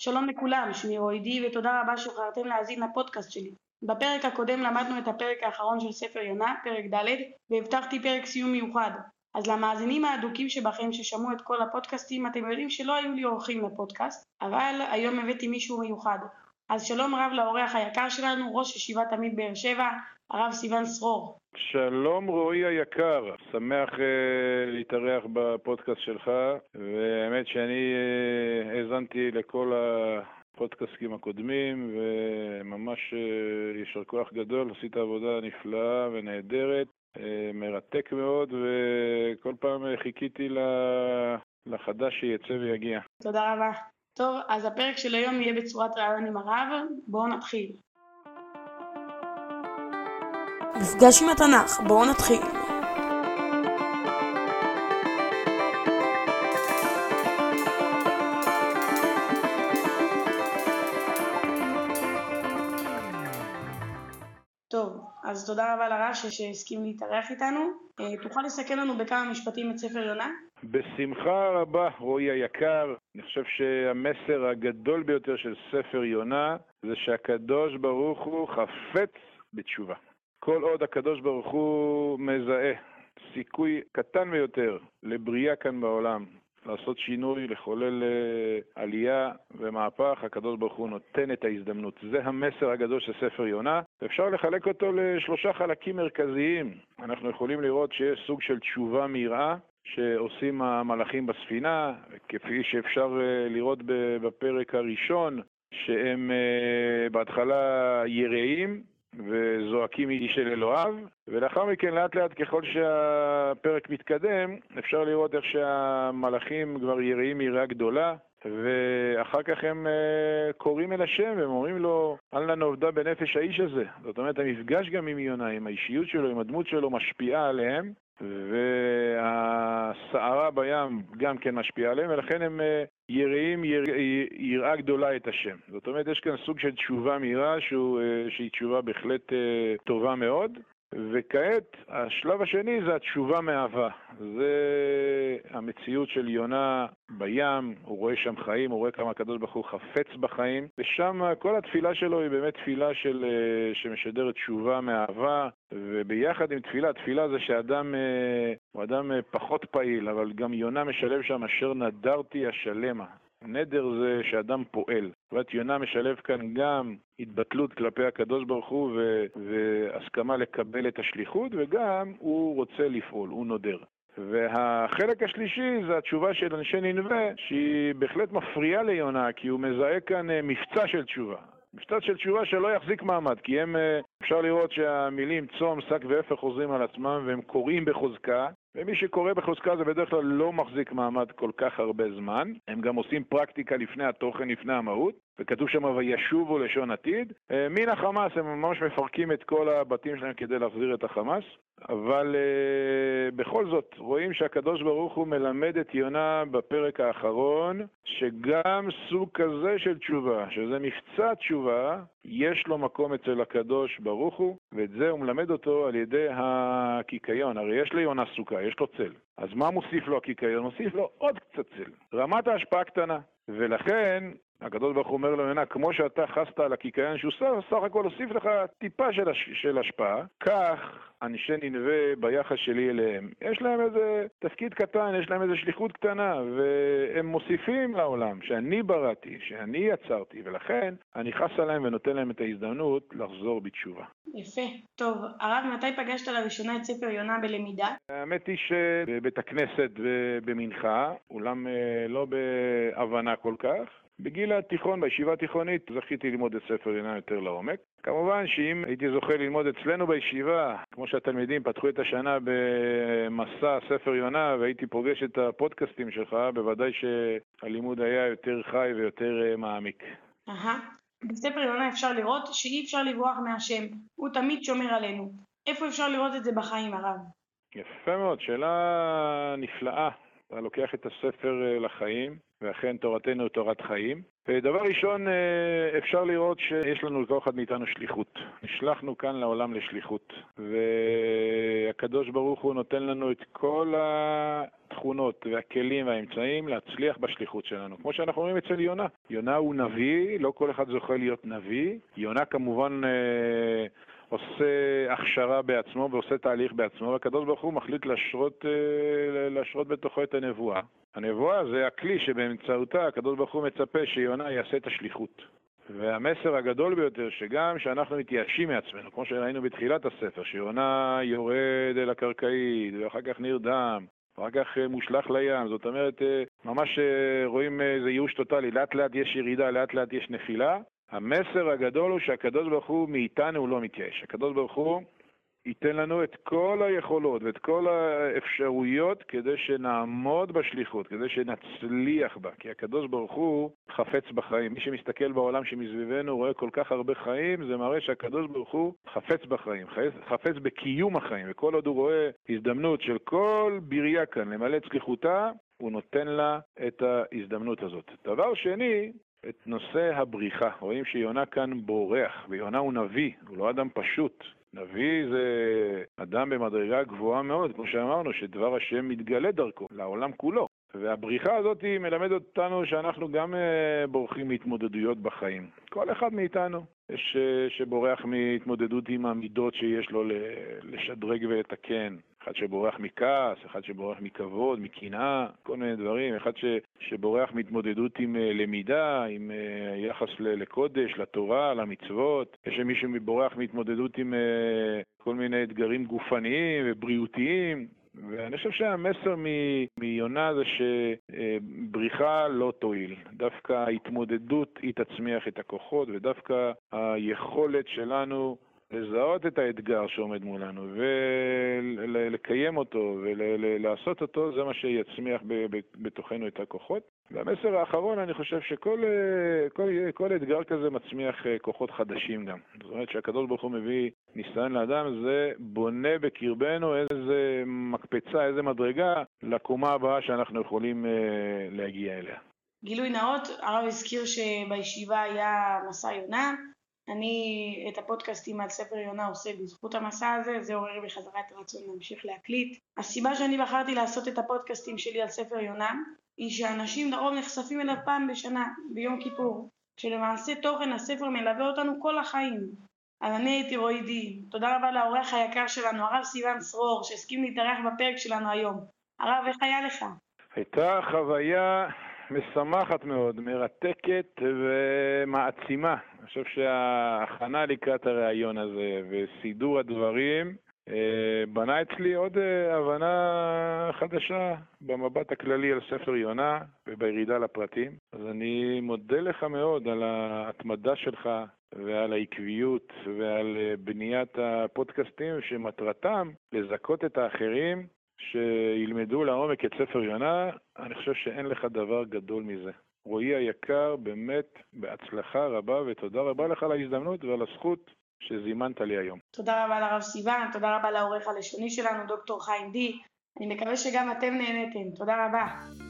שלום לכולם, שמי רועי די ותודה רבה שבחרתם להאזין לפודקאסט שלי. בפרק הקודם למדנו את הפרק האחרון של ספר יונה, פרק ד', והבטחתי פרק סיום מיוחד. אז למאזינים האדוקים שבכם ששמעו את כל הפודקאסטים, אתם יודעים שלא היו לי אורחים לפודקאסט, אבל היום הבאתי מישהו מיוחד. אז שלום רב לאורח היקר שלנו, ראש ישיבת עמית באר שבע, הרב סיון סרור. שלום רועי היקר, שמח uh, להתארח בפודקאסט שלך, והאמת שאני uh, האזנתי לכל הפודקאסטים הקודמים, וממש uh, יישר כוח גדול, עשית עבודה נפלאה ונהדרת, uh, מרתק מאוד, וכל פעם חיכיתי לחדש שיצא ויגיע. תודה רבה. טוב, אז הפרק של היום יהיה בצורת רעיון עם הרב, בואו נתחיל. מפגש עם התנ"ך, בואו נתחיל. טוב, אז תודה רבה לרב שהסכים להתארח איתנו. אה, תוכל לסכם לנו בכמה משפטים את ספר יונה? בשמחה רבה, רועי היקר. אני חושב שהמסר הגדול ביותר של ספר יונה זה שהקדוש ברוך הוא חפץ בתשובה. כל עוד הקדוש ברוך הוא מזהה סיכוי קטן ביותר לבריאה כאן בעולם, לעשות שינוי, לחולל אה, עלייה ומהפך, הקדוש ברוך הוא נותן את ההזדמנות. זה המסר הגדול של ספר יונה, ואפשר לחלק אותו לשלושה חלקים מרכזיים. אנחנו יכולים לראות שיש סוג של תשובה מיראה, שעושים המלאכים בספינה, כפי שאפשר אה, לראות בפרק הראשון, שהם אה, בהתחלה יראים, וזועקים איש אל אלוהיו, ולאחר מכן לאט לאט ככל שהפרק מתקדם, אפשר לראות איך שהמלאכים כבר יראים יראה גדולה, ואחר כך הם uh, קוראים אל השם והם אומרים לו, לנו עובדה בנפש האיש הזה. זאת אומרת, המפגש גם עם יונה, עם האישיות שלו, עם הדמות שלו, משפיעה עליהם, והסערה בים גם כן משפיעה עליהם, ולכן הם אה, יראים יראה גדולה את השם. זאת אומרת, יש כאן סוג של תשובה מהירה אה, שהיא תשובה בהחלט אה, טובה מאוד. וכעת, השלב השני זה התשובה מאהבה. זה המציאות של יונה בים, הוא רואה שם חיים, הוא רואה כמה הקדוש ברוך הוא חפץ בחיים, ושם כל התפילה שלו היא באמת תפילה של, אה, שמשדרת תשובה מאהבה, וביחד עם תפילה, תפילה זה שאדם אה, הוא אדם אה, פחות פעיל, אבל גם יונה משלב שם אשר נדרתי השלמה. נדר זה שאדם פועל. זאת אומרת, יונה משלב כאן גם התבטלות כלפי הקדוש ברוך הוא ו- והסכמה לקבל את השליחות, וגם הוא רוצה לפעול, הוא נודר. והחלק השלישי זה התשובה של אנשי ננבה, שהיא בהחלט מפריעה ליונה, כי הוא מזהה כאן אה, מבצע של תשובה. מבצע של תשובה שלא יחזיק מעמד, כי הם, אה, אפשר לראות שהמילים צום, שק ואפר חוזרים על עצמם והם קוראים בחוזקה, ומי שקורא בחוזקה זה בדרך כלל לא מחזיק מעמד כל כך הרבה זמן. הם גם עושים פרקטיקה לפני התוכן, לפני המהות, וכתוב שם וישובו לשון עתיד. אה, מן החמאס הם ממש מפרקים את כל הבתים שלהם כדי להחזיר את החמאס, אבל uh, בכל זאת רואים שהקדוש ברוך הוא מלמד את יונה בפרק האחרון, שגם סוג כזה של תשובה, שזה מבצע תשובה, יש לו מקום אצל הקדוש ברוך הוא, ואת זה הוא מלמד אותו על ידי הקיקיון. הרי יש ליונה סוכה, יש לו צל. אז מה מוסיף לו הקיקיון? מוסיף לו עוד קצת צל. רמת ההשפעה קטנה. ולכן הקדוש ברוך הוא אומר לו, יונה, כמו שאתה חסת על הקיקיון שהוא סך הכל הוסיף לך טיפה של, הש... של השפעה, כך אנשי ננבה ביחס שלי אליהם. יש להם איזה תפקיד קטן, יש להם איזה שליחות קטנה, והם מוסיפים לעולם שאני בראתי, שאני יצרתי, ולכן אני חס עליהם ונותן להם את ההזדמנות לחזור בתשובה. יפה. טוב, הרב, מתי פגשת לראשונה את ספר יונה בלמידה? האמת היא שבבית הכנסת ובמנחה, אולם אה, לא בהבנה כל כך. בגיל התיכון, בישיבה התיכונית, זכיתי ללמוד את ספר יונה יותר לעומק. כמובן שאם הייתי זוכה ללמוד אצלנו בישיבה, כמו שהתלמידים פתחו את השנה במסע ספר יונה והייתי פוגש את הפודקאסטים שלך, בוודאי שהלימוד היה יותר חי ויותר אה, מעמיק. אהה. בספר יונה אפשר לראות שאי אפשר לברוח מהשם, הוא תמיד שומר עלינו. איפה אפשר לראות את זה בחיים, הרב? יפה מאוד, שאלה נפלאה. אתה לוקח את הספר אה, לחיים, ואכן תורתנו היא תורת חיים. דבר ראשון, אה, אפשר לראות שיש לנו לכל אחד מאיתנו שליחות. נשלחנו כאן לעולם לשליחות, והקדוש ברוך הוא נותן לנו את כל התכונות והכלים והאמצעים להצליח בשליחות שלנו. כמו שאנחנו רואים אצל יונה. יונה הוא נביא, לא כל אחד זוכה להיות נביא. יונה כמובן... עושה הכשרה בעצמו ועושה תהליך בעצמו, והקדוש ברוך הוא מחליט להשרות, אה, להשרות בתוכו את הנבואה. הנבואה זה הכלי שבאמצעותה הקדוש ברוך הוא מצפה שיונה יעשה את השליחות. והמסר הגדול ביותר, שגם כשאנחנו מתייאשים מעצמנו, כמו שראינו בתחילת הספר, שיונה יורד אל הקרקעית, ואחר כך נרדם, ואחר כך אה, מושלך לים, זאת אומרת, אה, ממש רואים איזה ייאוש טוטאלי, לאט לאט יש ירידה, לאט לאט יש נפילה, המסר הגדול הוא שהקדוש ברוך הוא מאיתנו הוא לא מתייאש. הקדוש ברוך הוא ייתן לנו את כל היכולות ואת כל האפשרויות כדי שנעמוד בשליחות, כדי שנצליח בה. כי הקדוש ברוך הוא חפץ בחיים. מי שמסתכל בעולם שמסביבנו רואה כל כך הרבה חיים, זה מראה שהקדוש ברוך הוא חפץ בחיים, חפץ בקיום החיים. וכל עוד הוא רואה הזדמנות של כל בריאה כאן למלא את שליחותה, הוא נותן לה את ההזדמנות הזאת. דבר שני, את נושא הבריחה. רואים שיונה כאן בורח, ויונה הוא נביא, הוא לא אדם פשוט. נביא זה אדם במדרגה גבוהה מאוד, כמו שאמרנו, שדבר השם מתגלה דרכו, לעולם כולו. והבריחה הזאת מלמדת אותנו שאנחנו גם אה, בורחים מהתמודדויות בחיים. כל אחד מאיתנו. יש אה, שבורח מהתמודדות עם המידות שיש לו לשדרג ולתקן. אחד שבורח מכעס, אחד שבורח מכבוד, מקנאה, כל מיני דברים, אחד ש, שבורח מהתמודדות עם uh, למידה, עם uh, יחס לקודש, לתורה, למצוות, יש מישהו בורח מהתמודדות עם uh, כל מיני אתגרים גופניים ובריאותיים, ואני חושב שהמסר מיונה זה שבריחה לא תועיל. דווקא ההתמודדות היא תצמיח את הכוחות, ודווקא היכולת שלנו לזהות את האתגר שעומד מולנו ולקיים אותו ולעשות אותו, זה מה שיצמיח בתוכנו את הכוחות. והמסר האחרון, אני חושב שכל כל, כל אתגר כזה מצמיח אה, כוחות חדשים גם. זאת אומרת שהקדוש ברוך הוא מביא ניסיון לאדם, זה בונה בקרבנו איזה מקפצה, איזה מדרגה לקומה הבאה שאנחנו יכולים אה, להגיע אליה. גילוי נאות, הרב הזכיר שבישיבה היה מסע יונה, אני את הפודקאסטים על ספר יונה עושה בזכות המסע הזה, זה עורר בי חזרה את הרצון להמשיך להקליט. הסיבה שאני בחרתי לעשות את הפודקאסטים שלי על ספר יונה, היא שאנשים לרוב נחשפים אליו פעם בשנה, ביום כיפור, שלמעשה תוכן הספר מלווה אותנו כל החיים. אז אני הייתי רועי די. תודה רבה לאורח היקר שלנו, הרב סיון שרור, שהסכים להתארח בפרק שלנו היום. הרב, איך היה לך? הייתה חוויה משמחת מאוד, מרתקת ומעצימה. אני חושב שההכנה לקראת הראיון הזה וסידור הדברים אה, בנה אצלי עוד אה, הבנה חדשה במבט הכללי על ספר יונה ובירידה לפרטים. אז אני מודה לך מאוד על ההתמדה שלך ועל העקביות ועל אה, בניית הפודקאסטים שמטרתם לזכות את האחרים שילמדו לעומק את ספר יונה, אני חושב שאין לך דבר גדול מזה. רועי היקר, באמת בהצלחה רבה ותודה רבה לך על ההזדמנות ועל הזכות שזימנת לי היום. תודה רבה לרב סיוון, תודה רבה לעורך הלשוני שלנו, דוקטור חיים די. אני מקווה שגם אתם נהניתם. תודה רבה.